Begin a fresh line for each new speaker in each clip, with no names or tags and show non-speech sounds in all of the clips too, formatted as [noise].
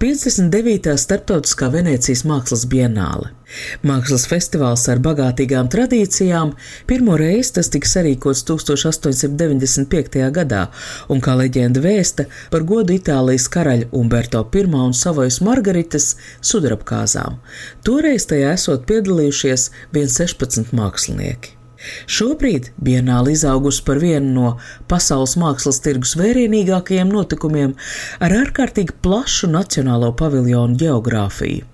59. Startautiskā Venecijas mākslas bienāle. Mākslas festivāls ar bagātīgām tradīcijām pirmo reizi tas tika sarīkots 1895. gadā, un kā leģenda vēsta par godu Itālijas karaļa Umberto I un Savojas Margaritas sudrabkāzām. Toreiz tajā esot piedalījušies vien 16 mākslinieki. Šobrīd Bienāla izaugusi par vienu no pasaules mākslas tirgus vērienīgākajiem notikumiem ar ārkārtīgi plašu nacionālo paviljonu geogrāfiju.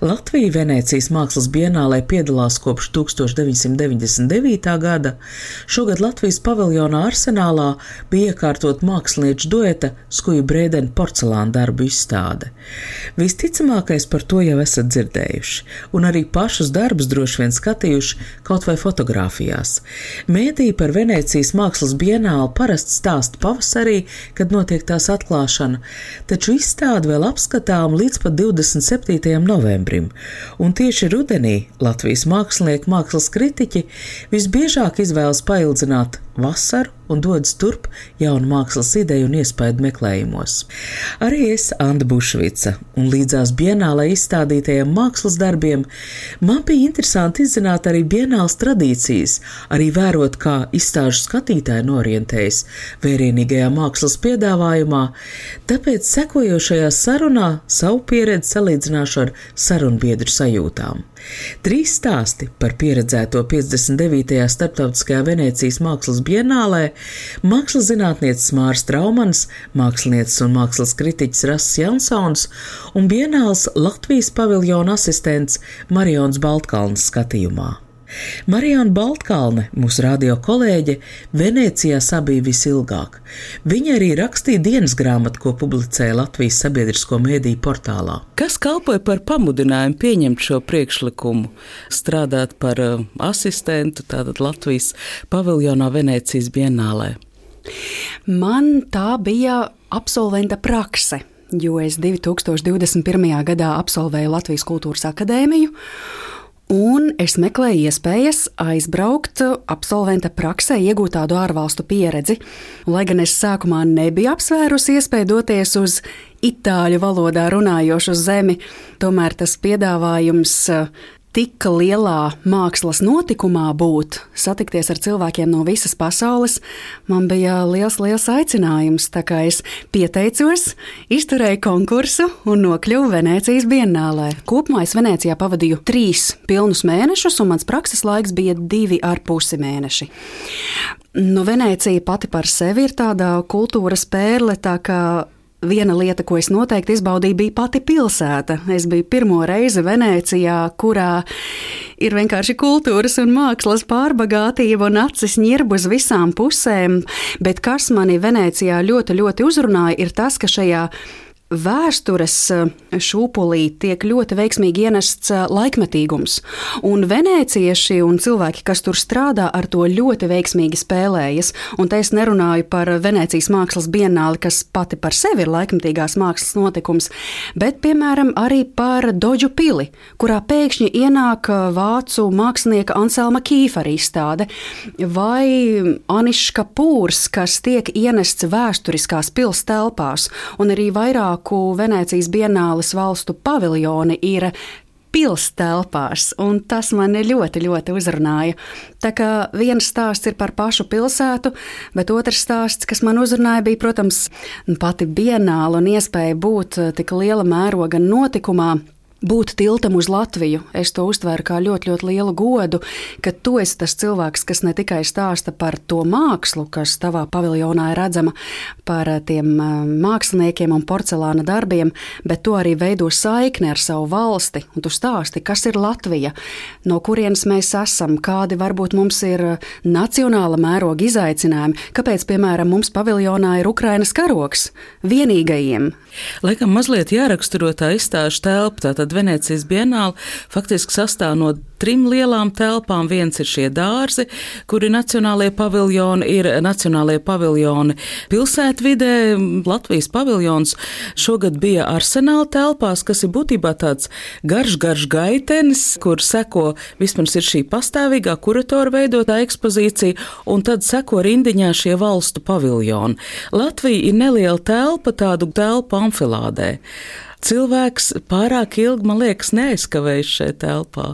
Latvija Venecijas mākslas bienālē piedalās kopš 1999. gada. Šogad Latvijas paviljonā arsenālā bija iekārtot mākslinieču dueta skuju brēdenu porcelāna darbu izstāde. Visticamākais par to jau esat dzirdējuši, un arī pašus darbus droši vien skatījuši kaut vai fotografijās. Mēdī par Venecijas mākslas bienāli parasti stāst pavasarī, kad notiek tās atklāšana, taču izstāde vēl apskatām līdz pat 27. novembrim, un tieši rudenī Latvijas mākslinieki, mākslas kritiķi visbiežāk izvēlas paildzināt vasaru un dodas turp jaunu mākslas ideju un iespēju meklējumos. Arī es, Anna Bušvica, un līdzās bienālē izstādītajiem mākslas darbiem, man bija interesanti izzināt arī bienāls tradīcijas, arī vērot, kā izstāžu skatītāji norientējas vērienīgajā mākslas piedāvājumā, tāpēc sekojošajā sarunā savu pieredzi salīdzināšu ar sarunbiedru sajūtām. Trīs stāsti par pieredzēto 59. starptautiskajā Venecijas mākslas bienālē - mākslas zinātniecis Mārs Traumans, māksliniecis un mākslas kritiķis Rass Jansons un bienāls Latvijas paviljona asistents Marions Baltkalns skatījumā. Marijāna Baltkalne, mūsu radio kolēģe, Venecijā sabija visilgāk. Viņa arī rakstīja dienas grāmatu, ko publicēja Latvijas sabiedrisko mēdīju portālā.
Kas kalpoja par pamudinājumu pieņemt šo priekšlikumu, strādāt par uh, asistentu tātad Latvijas paviljonā Venecijas bienālē?
Man tā bija absolventa prakse, jo es 2021. gadā absolvēju Latvijas Kultūras Akadēmiju. Un es meklēju iespējas aizbraukt, absolventa praksē, iegūt tādu ārvalstu pieredzi. Lai gan es sākumā nebiju apsvērusi iespēju doties uz itāļu valodā runājošu zemi, tomēr tas piedāvājums tik lielā mākslas notikumā būt, satikties ar cilvēkiem no visas pasaules, man bija liels, liels aicinājums. Tā kā es pieteicos, izturēju konkursu un nokļuvu Venecijas bienālē. Kopumā es Venecijā pavadīju trīs pilnus mēnešus, un mans prakses laiks bija divi ar pusi mēneši. Nu, Venecija pati par sevi ir tāda kultūras pērle, tā kā Viena lieta, ko es noteikti izbaudīju, bija pati pilsēta. Es biju pirmo reizi Venecijā, kurā ir vienkārši kultūras un mākslas pārbagātība un acis ņirbu uz visām pusēm. Bet kas mani Venecijā ļoti, ļoti uzrunāja, ir tas, ka šajā vēstures eh, šūpulī tiek ļoti veiksmīgi ienests eh, laikmetīgums. Un venecieši un cilvēki, kas tur strādā, ar to ļoti veiksmīgi spēlējas. Un te es nerunāju par Venecijas mākslas bienāli, kas pati par sevi ir laikmetīgās mākslas notikums, bet piemēram arī par Doģu pili, kurā pēkšņi ienāk eh, vācu mākslinieka Anselma Kīfera izstāde, vai Aniška Pūrs, kas tiek ienests vēsturiskās pils telpās, un arī vairāk vairāku Venecijas bienāles valstu paviljoni ir pilstelpās, un tas mani ļoti, ļoti uzrunāja. Tā kā viens stāsts ir par pašu pilsētu, bet otrs stāsts, kas man uzrunāja, bija, protams, pati bienāla un iespēja būt tik liela mēroga notikumā būt tiltam uz Latviju. Es to uztvēru kā ļoti, ļoti lielu godu, ka tu esi tas cilvēks, kas ne tikai stāsta par to mākslu, kas tavā paviljonā ir redzama, par eh, tiem eh, māksliniekiem un porcelāna darbiem, bet tu arī veido saikni ar savu valsti, tu stāsti, kas ir Latvija, no kurienes mēs esam, kādi varbūt mums ir eh, nacionāla mēroga izaicinājumi, kāpēc, piemēram, mums paviljonā ir Ukrainas karoks vienīgajiem.
Laikam mazliet jāraksturo tā izstāžu telpa, tātad šogad Venecijas bienāla faktiski sastāv no trim lielām telpām. Viens ir šie dārzi, kuri nacionālie paviljoni ir nacionālie paviljoni pilsētvidē. Latvijas paviljons šogad bija arsenāla telpās, kas ir būtībā tāds garš, garš gaitenis, kur seko vispirms ir šī pastāvīgā kuratora veidotā ekspozīcija, un tad seko rindiņā šie valstu paviljoni. Latvija ir neliela telpa, tādu telpu amfilādē. Cilvēks pārāk ilgi, man liekas, neaizkavējas šajā telpā.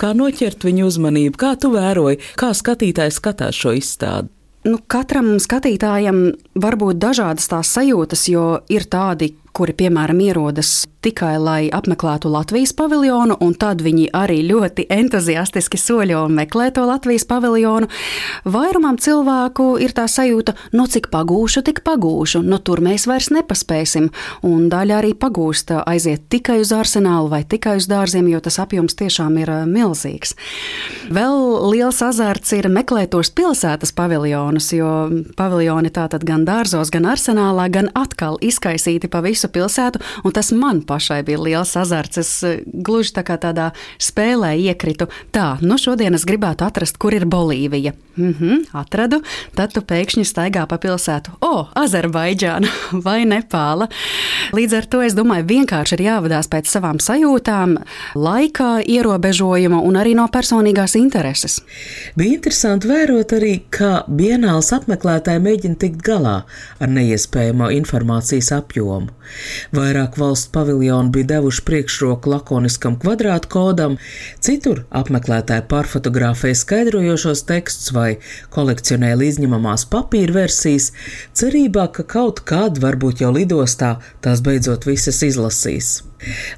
Kā noķert viņu uzmanību, kā tu vēroji, kā skatītājs skatās šo izstādi?
Nu, katram skatītājam var būt dažādas tās sajūtas, jo ir tādi, kuri, piemēram, ierodas tikai lai apmeklētu Latvijas paviljonu, un tad viņi arī ļoti entuziastiski soļo un meklē to Latvijas paviljonu. Vairumam cilvēku ir tā sajūta, nu cik pagūšu, tik pagūšu, nu tur mēs vairs nepaspēsim, un daļa arī pagūst aiziet tikai uz arsenālu vai tikai uz dārziem, jo tas apjoms tiešām ir milzīgs. Vēl liels azarts ir meklēt tos pilsētas paviljonus, jo paviljoni tātad gan dārzos, gan arsenālā, gan atkal izkaisīti pa visu visu pilsētu, un tas man pašai bija liels azarts. Es eh, gluži tā kā tādā spēlē iekritu. Tā, nu šodien es gribētu atrast, kur ir Bolīvija. Mhm, atradu, tad tu pēkšņi staigā pa pilsētu. O, Azerbaidžāna [laughs] vai Nepāla. Līdz ar to es domāju, vienkārši ir jāvadās pēc savām sajūtām, laika ierobežojuma un arī no personīgās intereses.
Bija interesanti vērot arī, kā Bienāls apmeklētāji mēģina tikt galā ar neiespējamo informācijas apjomu. Vairāk valstu paviljoni bija devuši priekšroku lakoniskam kvadrātkodam, citur apmeklētāji pārfotografēja skaidrojošos tekstus vai kolekcionēja izņemamās papīra versijas, cerībā, ka kaut kad, varbūt jau lidostā, tās beidzot visas izlasīs.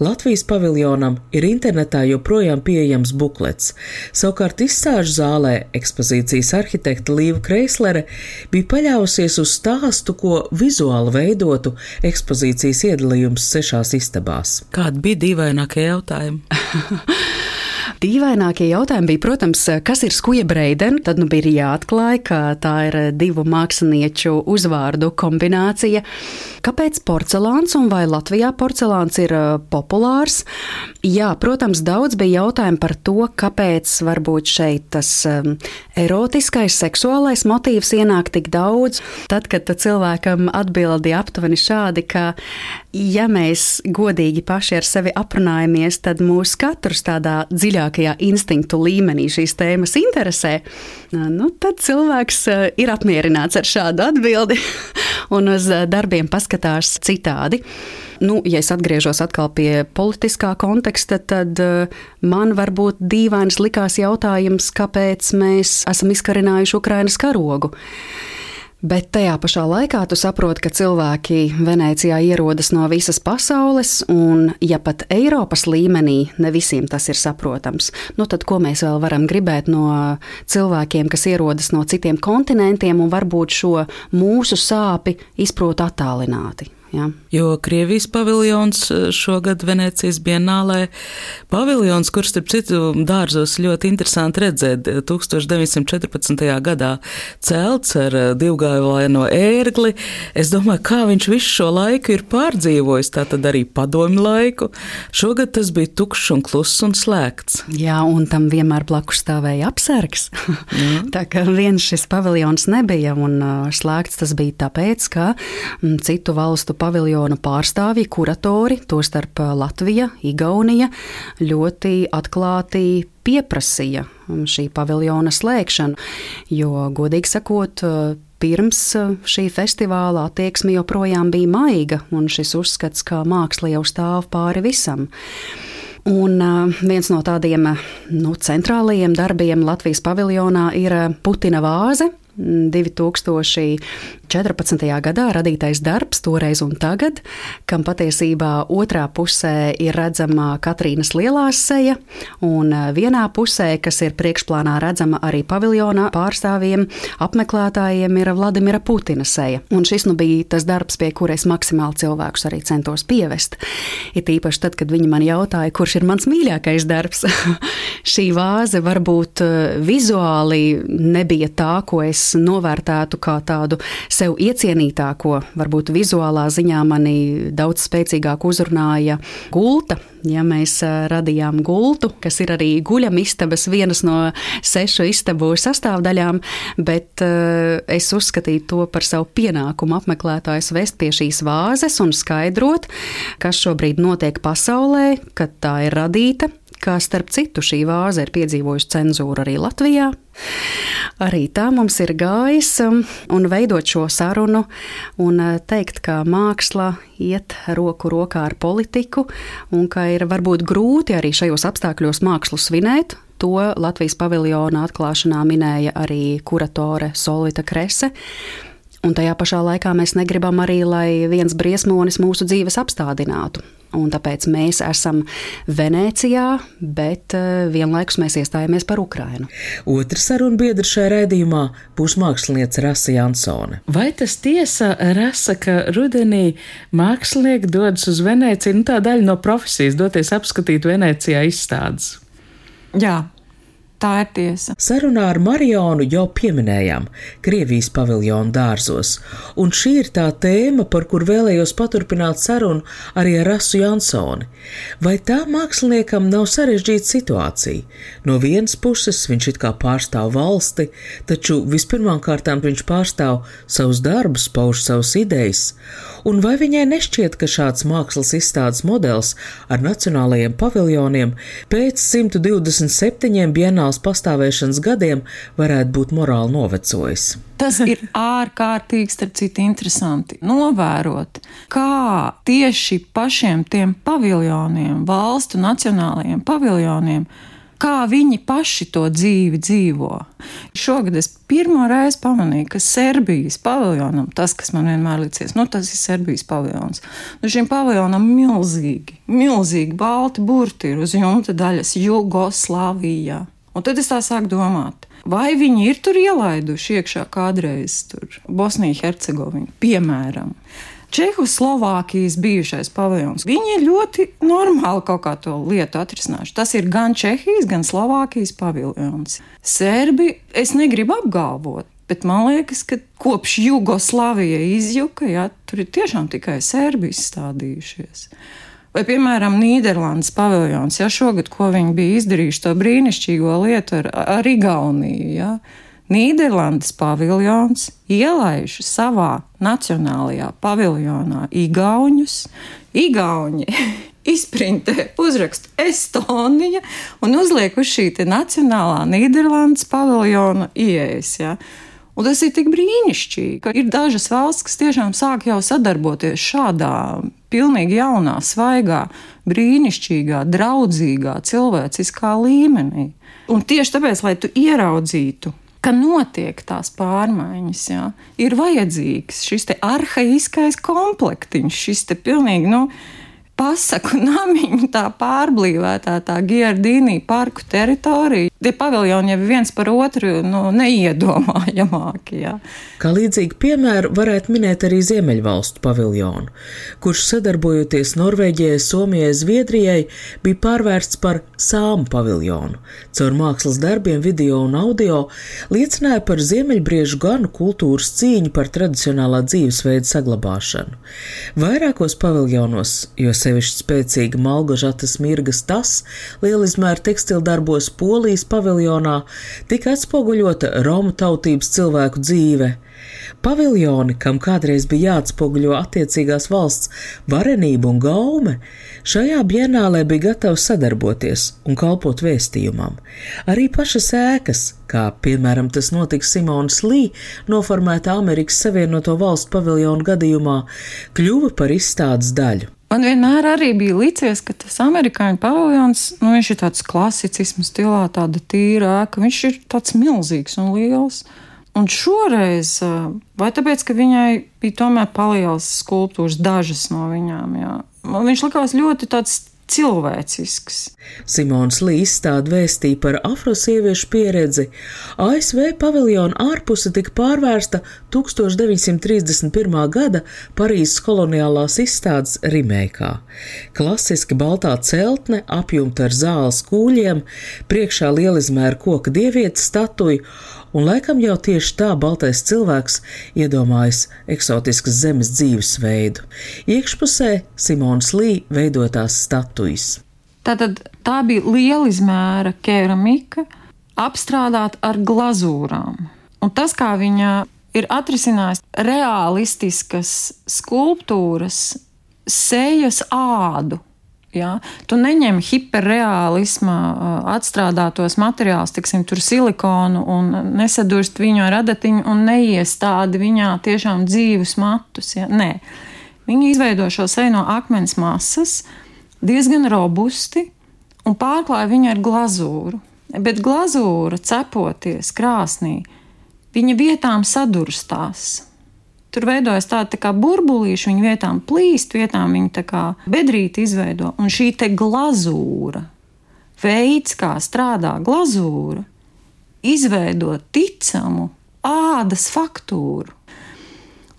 Latvijas paviljonam ir internetā joprojām pieejams buklets. Savukārt izstāžu zālē ekspozīcijas arhitekta Līva Kreislere bija paļausies uz stāstu, ko vizuāli veidotu ekspozīcijas iedalījums sešās istabās.
Kādi bija dīvainākie jautājumi? [laughs]
Dīvainākie jautājumi bija, protams, kas ir skuja breidena. Tad nu bija jāatklāj, ka tā ir divu mākslinieču uzvārdu kombinācija. Kāpēc porcelāns un vai Latvijā porcelāns ir uh, populārs? Jā, protams, daudz bija jautājumu par to, kāpēc varbūt šeit tas um, erotiskais, seksuālais motīvs ienāk tik daudz. Tad, kad cilvēkam atbildīja aptuveni šādi, ka, ja mēs godīgi paši ar sevi aprunājamies, tad mūs katrs tādā dziļāk dziļākajā instinktu līmenī šīs tēmas interesē, nu, tad cilvēks eh, ir apmierināts ar šādu atbildi [laughs] un uz eh, darbiem paskatās citādi. Nu, ja es atgriežos atkal pie politiskā konteksta, tad eh, man varbūt dīvains likās jautājums, kāpēc mēs esam izkarinājuši Ukrainas karogu. Bet tajā pašā laikā tu saproti, ka cilvēki Venecijā ierodas no visas pasaules, un ja pat Eiropas līmenī ne visiem tas ir saprotams, nu tad ko mēs vēl varam gribēt no cilvēkiem, kas ierodas no citiem kontinentiem un varbūt šo mūsu sāpi izprot attālināti?
Ja. Jo Krievijas paviljons eh, šogad Venecijas bienālē, paviljons, kurš, starp citu, dārzos ļoti interesanti redzēt, 1914. gadā celts ar eh, divgājuvaino ērgli. Es domāju, kā viņš visu šo laiku ir pārdzīvojis, tā tad arī padomju laiku. Šogad tas bija tukšs un kluss un slēgts.
Jā, un tam vienmēr blakus stāvēja apsargs. [laughs] tā kā viens šis paviljons nebija un slēgts, tas bija tāpēc, ka citu valstu paviljona pārstāvji, kuratori, tostarp Latvija, Igaunija, ļoti atklāti pieprasīja šī paviljona slēgšanu, jo, godīgi sakot, pirms šī festivāla attieksme joprojām bija maiga, un šis uzskats, ka māksla jau stāv pāri visam. Un viens no tādiem nu, centrālajiem darbiem Latvijas paviljonā ir Putina vāze, 2014. gadā radītais darbs, toreiz un tagad, kam patiesībā otrā pusē ir redzama Katrīnas lielā seja, un vienā pusē, kas ir priekšplānā redzama arī paviljona pārstāvjiem, apmeklētājiem, ir Vladimira Putina seja. Un šis nu bija tas darbs, pie kura es maksimāli cilvēkus arī centos pievest. Ir īpaši tad, kad viņi man jautāja, kurš ir mans mīļākais darbs. [laughs] Šī vāze varbūt vizuāli nebija tā, ko es novērtētu kā tādu sev iecienītāko, varbūt vizuālā ziņā mani daudz spēcīgāk uzrunāja gulta. Ja mēs radījām gultu, kas ir arī guļamistabas vienas no sešu istabu sastāvdaļām, bet es uzskatīju to par savu pienākumu apmeklētājs vest pie šīs vāzes un skaidrot, kas šobrīd notiek pasaulē, kad tā ir radīta, kā starp citu šī vāze ir piedzīvojusi cenzūru arī Latvijā. Arī tā mums ir gājis, um, un veidot šo sarunu un uh, teikt, ka māksla iet roku rokā ar politiku, un ka ir varbūt grūti arī šajos apstākļos mākslu svinēt. To Latvijas paviljona atklāšanā minēja arī kuratore Solvita Krese. Un tajā pašā laikā mēs negribam arī, lai viens briesmonis mūsu dzīves apstādinātu. Un tāpēc mēs esam Venecijā, bet eh, vienlaikus mēs iestājāmies par Ukrajinu.
Otra saruna biedra šajā raidījumā būs mākslinieca Rasa Jansone.
Vai tas tiesa, Rasa, ka rudenī mākslinieki dodas uz Venēciju, nu tā daļa no profesijas, doties apskatīt Venecijā izstādes?
Jā, Tā ir tiesa.
Sarunā ar Marionu jau pieminējām Krievijas paviljonu dārzos, un šī ir tā tēma, par kur vēlējos paturpināt sarunu arī ar Rasu Jansoni. Vai tā māksliniekam nav sarežģīta situācija? No vienas puses viņš it kā pārstāv valsti, taču vispirmām kārtām viņš pārstāv savus darbus, pauž savus idejas, un vai viņai nešķiet, ka šāds mākslas izstādes modelis ar nacionālajiem paviljoniem pēc 127 bienāls žurnāls pastāvēšanas gadiem varētu būt morāli novecojis.
Tas ir [laughs] ārkārtīgi, starp citu, interesanti novērot, kā tieši pašiem tiem paviljoniem, valstu nacionālajiem paviljoniem, kā viņi paši to dzīvi dzīvo. Šogad es pirmo reizi pamanīju, ka Serbijas paviljonam, tas, kas man vienmēr licies, nu, tas ir Serbijas paviljons. Nu, šim paviljonam milzīgi, milzīgi balti burti ir uz jumta daļas Jugoslavijā. Un tad es tā sāku domāt, vai viņi ir tur ielaiduši iekšā kādreiz tur Bosniju, Hercegovinu, piemēram. Čehoslovākijas bijušais paviljons. Viņi ļoti normāli kaut kā to lietu atrisinājuši. Tas ir gan Čehijas, gan Slovākijas paviljons. Serbi es negribu apgalvot. Bet man liekas, ka kopš Jugoslavija izjuka, ja, tur ir tiešām tikai serbi izstādījušies. Vai, piemēram, Nīderlandes paviljons, ja šogad, ko viņi bija izdarījuši, to brīnišķīgo lietu ar, ar Igauniju. Ja? Nīderlandes paviljons ielaiž savā nacionālajā paviljonā Igaunus. Igauni [laughs] izprintē uzrakstu Estonija un uzliek uz šī nacionālā Nīderlandes paviljona ieejas. Ja? Un tas ir tik brīnišķīgi, ka ir dažas valsts, kas tiešām sāk jau sadarboties šādā pilnīgi jaunā, svaigā, brīnišķīgā, draudzīgā, cilvēciskā līmenī. Un tieši tāpēc, lai tu ieraudzītu, ka notiek tās pārmaiņas, jā, ir vajadzīgs šis arhaiskais komplektiņš, šis pilnīgi, nu, pasaku [laughs] namiņu, tā pārblīvētā, tā Giardīnī parku teritorija. Tie paviljoni jau viens par otru nu, neiedomājamāki. Jā.
Kā līdzīgi piemēru varētu minēt arī Ziemeļvalstu paviljonu, kurš sadarbojoties Norvēģijai, Somijai, Zviedrijai, bija pārvērsts par sāmu paviljonu. Caur mākslas darbiem, video un audio liecināja par ziemeļbriežu ganu kultūras cīņu par tradicionālā dzīvesveida saglabāšanu. Vairākos paviljonos, jo sevišķi spēcīga Malgožatas mirgas tas lielizmēra tekstildarbos Polijas paviljonā tika atspoguļota Romu tautības cilvēku dzīve. Paviljoni, kam kādreiz bija jāatspoguļo attiecīgās valsts varenība un gaume, šajā bienālē bija gatavi sadarboties un kalpot vēstījumam. Arī pašas ēkas, kā piemēram tas notika Simonas Lī noformēta Amerikas Savienoto Valstu paviljonu gadījumā, kļuva par izstādes daļu.
Man vienmēr arī bija licies, ka tas amerikāņu paviljons, nu, viņš ir tāds klasicisms stilā, tāda tīra ēka, viņš ir tāds milzīgs un liels. Un šoreiz, vai tāpēc, ka viņai bija tomēr palielas skulptūras, dažas no viņām, jā, viņš likās ļoti tāds cilvēcisks.
Simons Līs izstāda vēstīja par afrosieviešu pieredzi. ASV paviljona ārpuse tika pārvērsta 1931. gada Parīzes koloniālās izstādes Rimeikā. Klasiski baltā celtne, apjumta ar zāles kūļiem, priekšā lielizmēra koka dievietes statuju un laikam jau tieši tā baltais cilvēks iedomājas eksotiskas zemes dzīvesveidu. Iekšpusē Simons Lī veidotās statujas.
Tātad tā bija liela izmēra keramika, apstrādāta ar glazūrām. Un tas, kā viņa ir atrisinājusi realistiskas skulptūras, sejas ādu. Ja? Tu neņem hiperreālisma atstrādātos materiālus, tiksim, tur silikonu un nesadurst viņu ar adatiņu un neiestādi viņā tiešām dzīvus matus. Ja? Nē, viņi izveido šo seju no akmens masas, diezgan robusti un pārklāja viņu ar glazūru. Bet glazūra cepoties krāsnī, viņa vietām sadurstās. Tur veidojas tāda tā kā burbulīša, viņa vietām plīst, vietām viņa tā kā bedrīti izveido. Un šī te glazūra, veids, kā strādā glazūra, izveido ticamu ādas faktūru.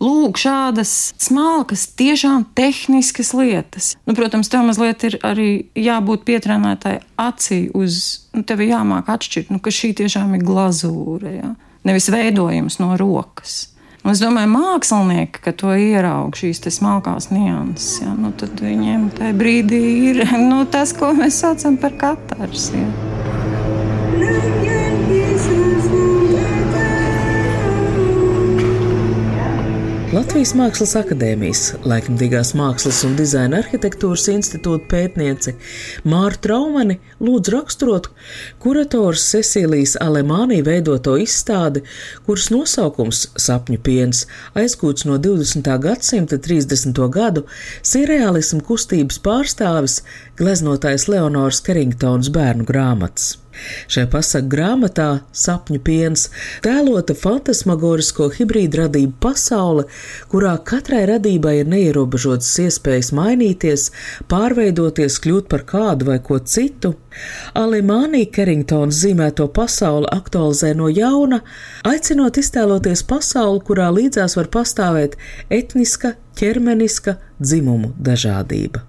Lūk, šādas smalkas, tiešām tehniskas lietas. Nu, protams, tev mazliet ir arī jābūt pietrenētai acī uz, nu, tev jāmāk atšķirt, nu, ka šī tiešām ir glazūra, ja? nevis veidojums no rokas. Un es domāju, mākslinieki, ka to ieraudzīja šīs smalkās nianses, ja? nu, tad viņiem tajā brīdī ir [laughs] nu, tas, ko mēs saucam par katars. Ja?
Latvijas Mākslas akadēmijas, laikmatīgās mākslas un dizaina arhitektūras institūta pētniece Māra Traumani lūdz raksturot kurators Cecīlijas Alemānī veidoto izstādi, kuras nosaukums Sapņu piens aizgūts no 20. gadsimta 30. gadu sirreālismu kustības pārstāvis gleznotājs Leonors Keringtons bērnu grāmatas. Šajā pasaku grāmatā Sapņu piens tēlota fantasmagorisko hibrīdu radību pasaule, kurā katrai radībai ir neierobežotas iespējas mainīties, pārveidoties, kļūt par kādu vai ko citu. Alimānija Keringtons zīmēto pasauli aktualizē no jauna, aicinot iztēloties pasauli, kurā līdzās var pastāvēt etniska, ķermeniska dzimumu dažādība.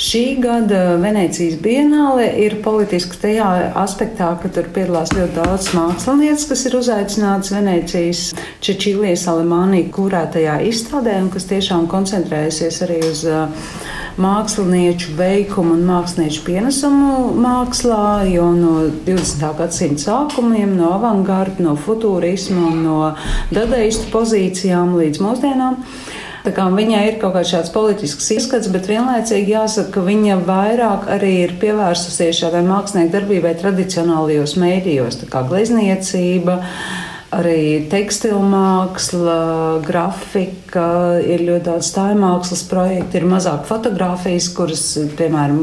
Šī gada Venecijas bienāle ir politiska tajā aspektā, ka tur piedalās ļoti daudz mākslinieces, kas ir uzaicināts Venecijas Čečīlijas Alemānija kurētajā izstādē un kas tiešām koncentrējusies arī uz uh, mākslinieču veikumu un mākslinieču pienesumu mākslā, jo no 20. gadsimta sākumiem, no avangarda, no futūrisma un no dadaistu pozīcijām līdz mūsdienām. Viņai ir kaut kāds šāds politisks ieskats, bet vienlaicīgi jāsaka, ka viņa vairāk arī ir pievērsusies šādai mākslinieku darbībai tradicionālajos mēdījos, tā kā glezniecība arī tekstilmāksla, grafika, ir ļoti daudz stājmākslas projektu, ir mazāk fotografijas, kuras, piemēram,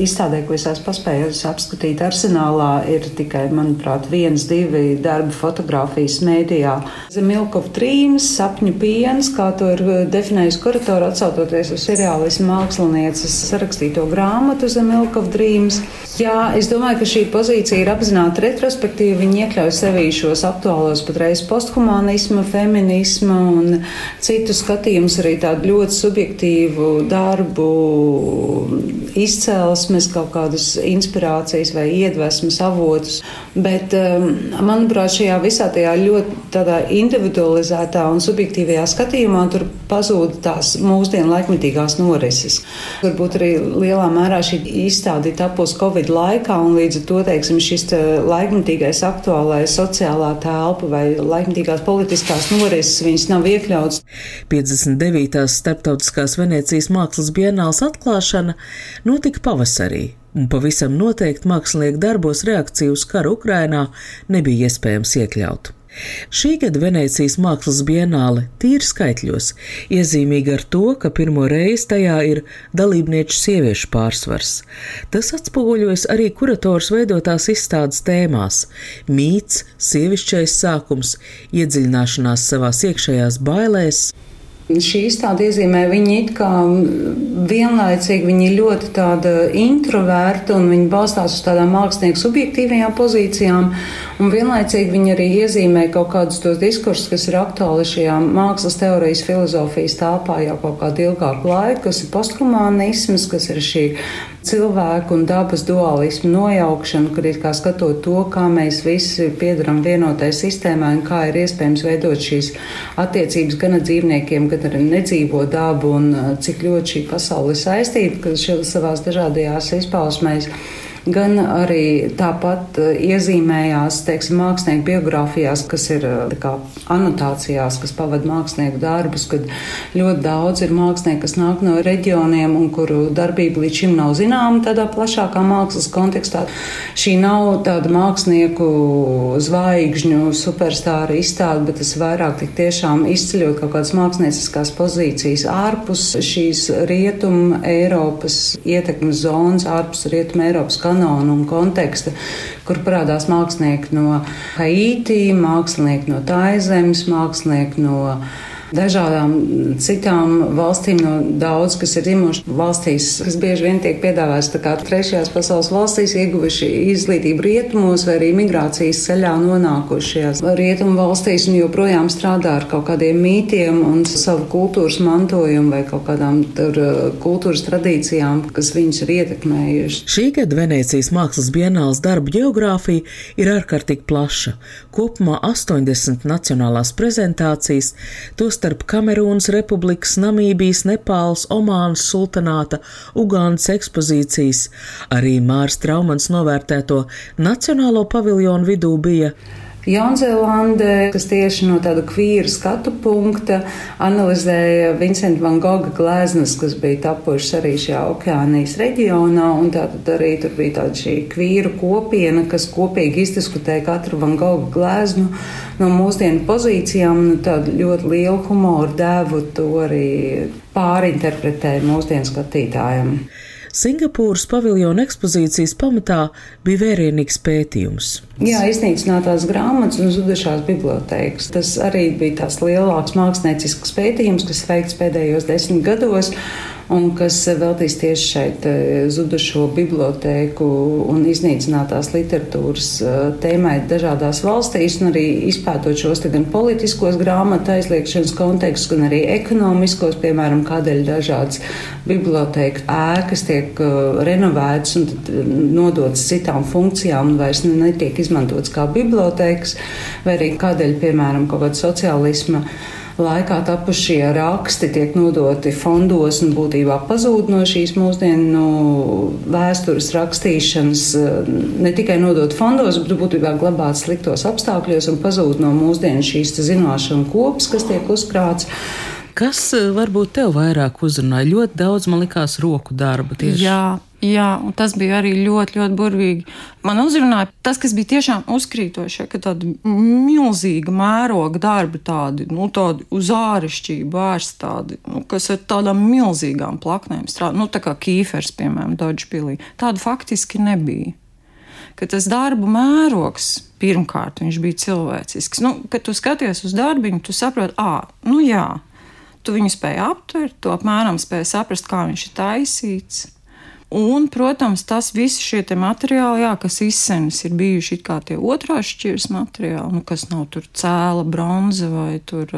izstādē, ko es esmu paspējusi apskatīt arsenālā, ir tikai, manuprāt, viens, divi darbi fotografijas mēdījā. Zemilkov trīms, sapņu piens, kā to ir definējusi kuratora atsautoties uz seriālismu mākslinieces sarakstīto grāmatu Zemilkov trīms. Jā, es domāju, ka šī pozīcija ir apzināta retrospektīva. Viņi iekļauj sevī šos aktuālos patreiz posthumanisma, feminisma un citu skatījumus, arī tādu ļoti subjektīvu darbu izcelsmes, kaut kādus inspirācijas vai iedvesmas avotus. Bet, um, manuprāt, šajā visā tajā ļoti individualizētā un subjektīvajā skatījumā tur pazūd tās mūsdienu laikmetīgās norises. Varbūt arī lielā mērā šī izstāde tapos Covid laikā, un līdz ar to, teiksim, šis laikmetīgais aktuālais sociālā telpa vai laikmetīgās politiskās norises, viņas nav iekļauts.
59. starptautiskās Venecijas mākslas bienāls atklāšana notika pavasarī, un pavisam noteikti mākslinieku darbos reakciju uz karu Ukrainā nebija iespējams iekļaut. Šī gada Venecijas mākslas bienāle tīri skaitļos iezīmīga ar to, ka pirmo reizi tajā ir dalībnieču sieviešu pārsvars. Tas atspoguļojas arī kurators veidotās izstādes tēmās - mīts, sievišķais sākums, iedziļināšanās savās iekšējās bailēs.
Šī izstāde iezīmē viņu it kā vienlaicīgi, viņi ir ļoti tāda introverta un viņi balstās uz tādām mākslinieku subjektīvajām pozīcijām, un vienlaicīgi viņi arī iezīmē kaut kādus tos diskursus, kas ir aktuāli šajā mākslas teorijas filozofijas tāpā jau kaut kādu ilgāku laiku, kas ir posthumanisms, kas ir šī cilvēku un dabas dualismu nojaukšanu, kad ir kā skatot to, kā mēs visi piedaram vienotai sistēmai un kā ir iespējams veidot šīs attiecības gan ar dzīvniekiem, gan ar nedzīvo dabu un uh, cik ļoti šī pasaule saistīta, ka šī savās dažādajās izpausmēs gan arī tāpat eh, iezīmējās teiksim, mākslinieku biogrāfijās, kas ir eh, kā, anotācijās, kas pavada mākslinieku darbus, kad ļoti daudz ir mākslinieki, kas nāk no reģioniem un kuru darbība līdz šim nav zināma tādā plašākā mākslas kontekstā. Šī nav tāda mākslinieku zvaigžņu superstāra izstāde, bet tas vairāk tik tiešām izceļot kaut kādas mākslinieckās pozīcijas ārpus šīs rietumu Eiropas ietekmes zonas, ārpus rietumu Eiropas kanāla kanona un konteksta, kur parādās mākslinieki no Haiti, mākslinieki no Taizemes, mākslinieki no dažādām citām valstīm, no daudz, kas ir imuši valstīs, kas bieži vien tiek piedāvāts tā kā trešajās pasaules valstīs, ieguvuši izglītību rietumos vai arī migrācijas ceļā nonākušajās rietumu valstīs un joprojām strādā ar kaut kādiem mītiem un savu kultūras mantojumu vai kaut kādām tur uh, kultūras tradīcijām, kas viņus ir ietekmējuši.
Šī gada Venecijas mākslas bienāls darba geogrāfija ir ārkārtīgi plaša. Kopumā 80 nacionālās prezentācijas, tos tostarp Kamerūnas republikas, Namībijas, Nepāls, Omānas sultanāta, Ugānas ekspozīcijas. Arī Mārs Traumans novērtēto nacionālo paviljonu vidū bija
Jaunzēlandē, kas tieši no tāda kvīra skatu punkta analizēja Vincenta van Gogha gleznas, kas bija tapušas arī šajā okeānijas reģionā, tātad arī tur bija tāda šī kvīra kopiena, kas kopīgi izdiskutēja katru van Gogha gleznu no mūsdienu pozīcijām, un tādu ļoti lielu humoru devu to arī pārinterpretēja mūsdienu skatītājiem.
Singapūras paviljona ekspozīcijas pamatā bija vērienīgs pētījums.
Jā, iznīcinātās grāmatas un zudušās bibliotēkas. Tas arī bija tās lielāks māksliniecisks pētījums, kas veikts pēdējos desmit gados un kas veltīs tieši šeit eh, zudušo bibliotēku un iznīcinātās literatūras eh, tēmai dažādās valstīs, un arī izpētot šos gan politiskos grāmatu aizliekšanas kontekstus, gan arī ekonomiskos, piemēram, kādēļ dažādas bibliotēku ēkas tiek eh, renovētas un nodotas citām funkcijām un vairs netiek izmantotas kā bibliotēkas, vai arī kādēļ, piemēram, kaut kāda sociālisma laikā tapušie raksti tiek nodoti fondos un būtībā pazūd no šīs mūsdienu nu, vēstures rakstīšanas, ne tikai nodot fondos, bet būtībā glabāt sliktos apstākļos un pazūd no mūsdienu šīs zināšanu kopas, kas tiek uzkrāts.
Kas eh, varbūt tev vairāk uzrunāja? Ļoti daudz man likās roku darba tieši.
Jā, Jā, un tas bija arī ļoti, ļoti burvīgi. Man uzrunāja tas, kas bija tiešām uzkrītoši, ka tāda milzīga mēroga darbi, tādi, nu, tādi uz āršķirību vērsti, tādi, nu, kas ar tādām milzīgām plaknēm strādā, nu, tā kā kīfers, piemēram, Dodžpilī. Tāda faktiski nebija. Ka tas darbu mērogs, pirmkārt, bija cilvēcisks. Nu, kad tu skaties uz darbiņu, tu saproti, ah, nu jā, tu viņu spēj aptvert, tu apmēram spēj saprast, kā viņš ir taisīts Un, protams, tas visi šie materiāli, jā, kas izsenis ir bijuši kā tie otrās šķiras materiāli, nu, kas nav tur cēla, bronza vai tur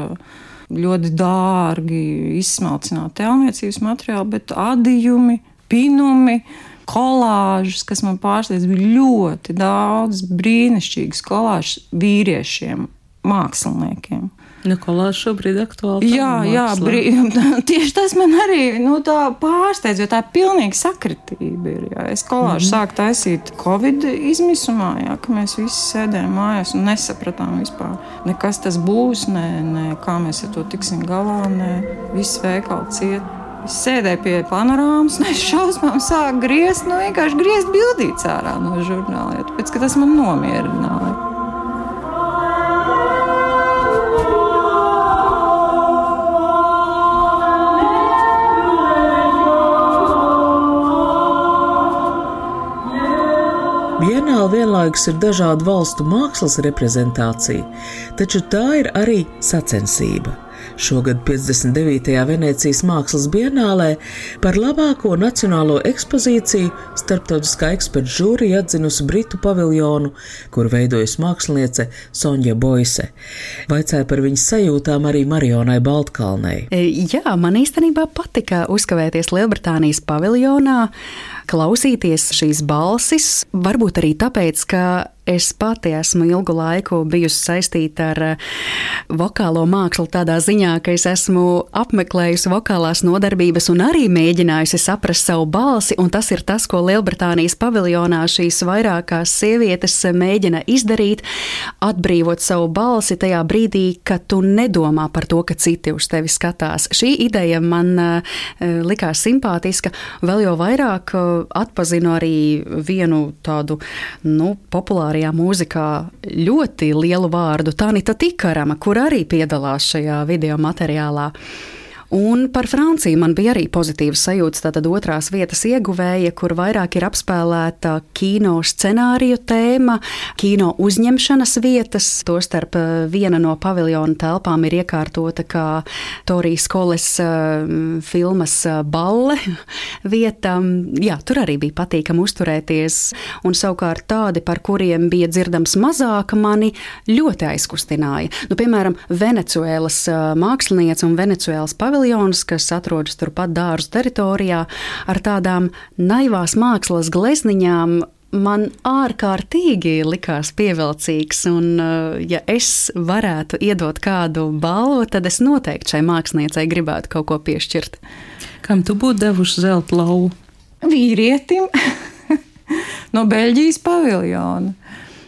ļoti dārgi izsmalcināti telniecības materiāli, bet adījumi, pinumi, kolāžas, kas man pārsteidz, bija ļoti daudz brīnišķīgas kolāžas vīriešiem, māksliniekiem.
Nikolā šobrīd aktuāli.
Jā, jā brī, [laughs] tieši tas man arī nu, pārsteidz, jo tā ir pilnīgi sakritība. Ir, jā. Es kolāžu mm -hmm. sāku taisīt Covid izmisumā, jā, ka mēs visi sēdējām mājās un nesapratām vispār, ne kas tas būs, ne, ne kā mēs ar to tiksim galā, ne viss veikali ciet. Es sēdēju pie panorāmas, [laughs] un es šausmām sāku griezt, nu vienkārši griezt bildītas ārā no žurnāla, tāpēc ka tas man nomierināja.
Vienlaikus ir dažādu valstu mākslas reprezentācija, taču tā ir arī sacensība. Šogad 59. Venecijas mākslas bienālē par labāko nacionālo ekspozīciju starptautiskā eksperta žūrija atzinusi Britu paviljonu, kur veidojas māksliniece Sonja Boise. Vaicāja par viņas sajūtām arī Marionai Baltkalnei.
Jā, man īstenībā patika uzkavēties Lielbritānijas paviljonā klausīties šīs balsis, varbūt arī tāpēc, ka Es pati esmu ilgu laiku bijusi saistīta ar eh, vokālo mākslu tādā ziņā, ka es esmu apmeklējusi vokālās nodarbības un arī mēģinājusi saprast savu balsi, tas ir tas, ko Lielbritānijas paviljonā šīs vairākās sievietes mēģina izdarīt, atbrīvot savu balsi tajā brīdī, kad tu nedomā par to, ka citi uz tevi skatās. Šī ideja man uh, likās simpātiska, vēl jau vairāk atpazinu arī vienu tādu, nu, populārajā mūzikā ļoti lielu vārdu Tanita Tikarama, kur arī piedalās šajā video materiālā. Un par Franciju man bija arī pozitīvas sajūtas. Tātad otrās vietas ieguvēja, kur vairāk ir apspēlēta kino scenāriju tēma, kino uzņemšanas vietas. Tostarp eh, viena no paviljona telpām ir iekārtota kā Torijas Koles uh, filmas uh, balle [laughs] vieta. Jā, tur arī bija patīkami uzturēties. Un savukārt tādi, par kuriem bija dzirdams mazāk, mani ļoti aizkustināja. Nu, piemēram, Venecuēlas māksliniece un Venecuēlas paviljona paviljons, kas atrodas turpat dārza teritorijā, ar tādām naivās mākslas glezniņām. Man ārkārtīgi likās pievilcīgs, un, uh, ja es varētu iedot kādu balvu, tad es noteikti šai māksliniecei gribētu kaut ko piešķirt.
Kam tu būtu devuši zelta lauvu?
Vīrietim [laughs] no Beļģijas paviljona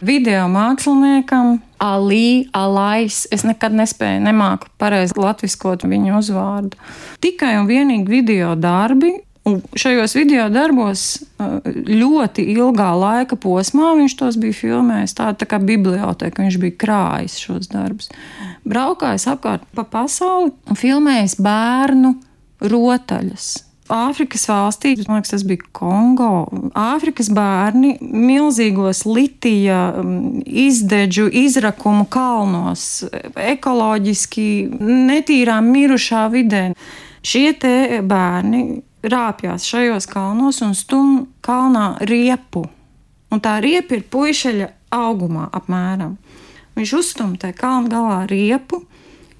video māksliniekam, Alī, Alais. Es nekad nespēju, nemāku pareizi latviskot viņu uzvārdu. Tikai un vienīgi video darbi. Un šajos video darbos ļoti ilgā laika posmā viņš tos bija filmējis. Tāda tā kā biblioteka, viņš bija krājis šos darbus. Braukājis apkārt pa pasauli un filmējis bērnu rotaļas Āfrikas valstī, man liekas, tas bija Kongo. Āfrikas bērni milzīgos litija mm, izdeģu izrakumu kalnos, ekoloģiski netīrā mirušā vidē. Šie te bērni rāpjas šajos kalnos un stum kalnā riepu. Un tā riepa ir puišeļa augumā apmēram. Viņš uzstum tajā kalna galā riepu,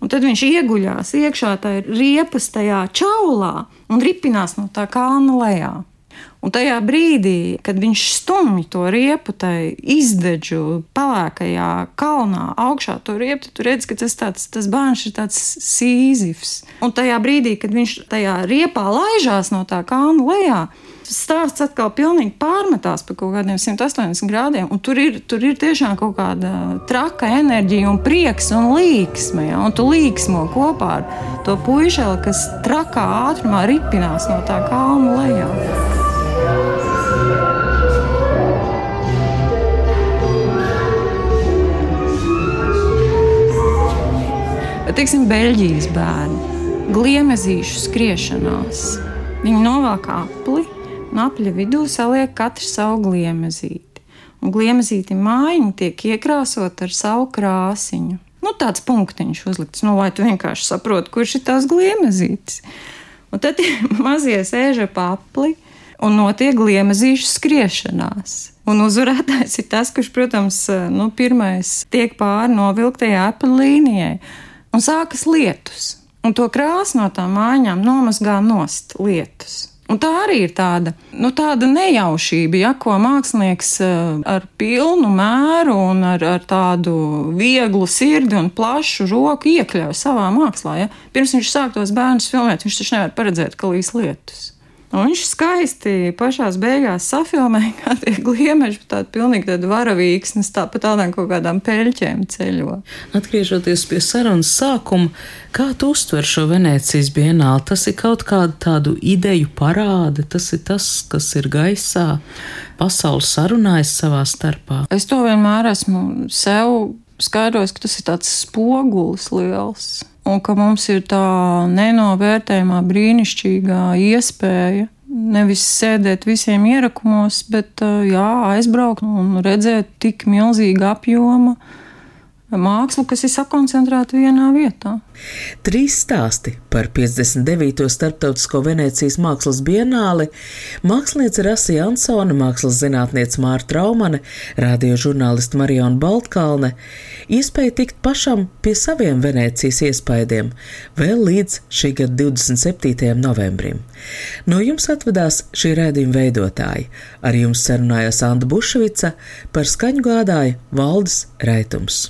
Un tad viņš ieguļās iekšā tajā riepas tajā čaulā un ripinās no tā kalna lejā. Un tajā brīdī, kad viņš stumj to riepu, tai izdedžu pelēkajā kalnā augšā to riepu, tu redz, ka tas, tāds, tas bērns ir tāds sīzifs. Un tajā brīdī, kad viņš tajā riepā laižās no tā kalna lejā, stāsts atkal pilnīgi pārmetās pa kaut kādiem 180 grādiem. Tur ir, tur ir tiešām kaut kāda traka enerģija, un prieks un līksme. Ja? Un tu līksmo kopā ar to puišeli, kas trakā ātrumā ripinās no tā kalna lejā. Teiksim, Beļģijas bērni, gliemezīšu skriešanās. Viņi novāk apli, un apļa vidū saliek katrs savu gliemezīti. Un gliemezīti mājiņa tiek iekrāsot ar savu krāsiņu. Nu, tāds punktiņš uzlikts, nu, lai tu vienkārši saproti, kurš ir tās gliemezītes. Un tad ir [laughs] mazie sēža papli un notiek gliemezīšu skriešanās. Un uzvarētājs ir tas, kurš, protams, nu, pirmais tiek pāri novilktajai apli līnijai. Un sākas lietus. Un to krāsu no tām mājām nomazgā nost lietus. Un tā arī ir tāda, nu, tāda nejaušība, ja ko mākslinieks eh, ar pilnu mēru un ar, ar tādu vieglu sirdi un plašu roku iekļauj savā mākslā. Ja? Pirms viņš sāk tos bērnus filmēt, viņš taču nevar paredzēt, ka līs lietus. Un viņš skaisti pašā beigās safilmēja, [laughs] kā tie gliemeži, tāda pilnīgi tāda varavīksnes, tā pa tādām kaut kādām peļķēm ceļo.
Atgriežoties pie sarunas sākuma, kā tu uztver šo Venēcijas bienāli? Tas ir kaut kāda tādu ideju parāde, tas ir tas, kas ir gaisā, pasaules sarunājas savā starpā.
Es to vienmēr esmu sev skaidrojis, ka tas ir tāds spogulis liels un ka mums ir tā nenovērtējumā brīnišķīgā iespēja nevis sēdēt visiem ierakumos, bet jā, aizbraukt un redzēt tik milzīgu apjomu mākslu, kas ir sakoncentrēta vienā vietā.
Trīs stāsti par 59. starptautisko Venecijas mākslas bienāli, mākslinieca Rasija Ansona, mākslas zinātniece Mārta Traumane, radio žurnālisti Mariona Baltkalne, iespēja tikt pašam pie saviem Venecijas iespaidiem vēl līdz šī gada 27. novembrim. No jums atvedās šī rēdījuma veidotāji. Ar jums sarunājās Anda Bušvica, par skaņu gādāja Valdis Raitums.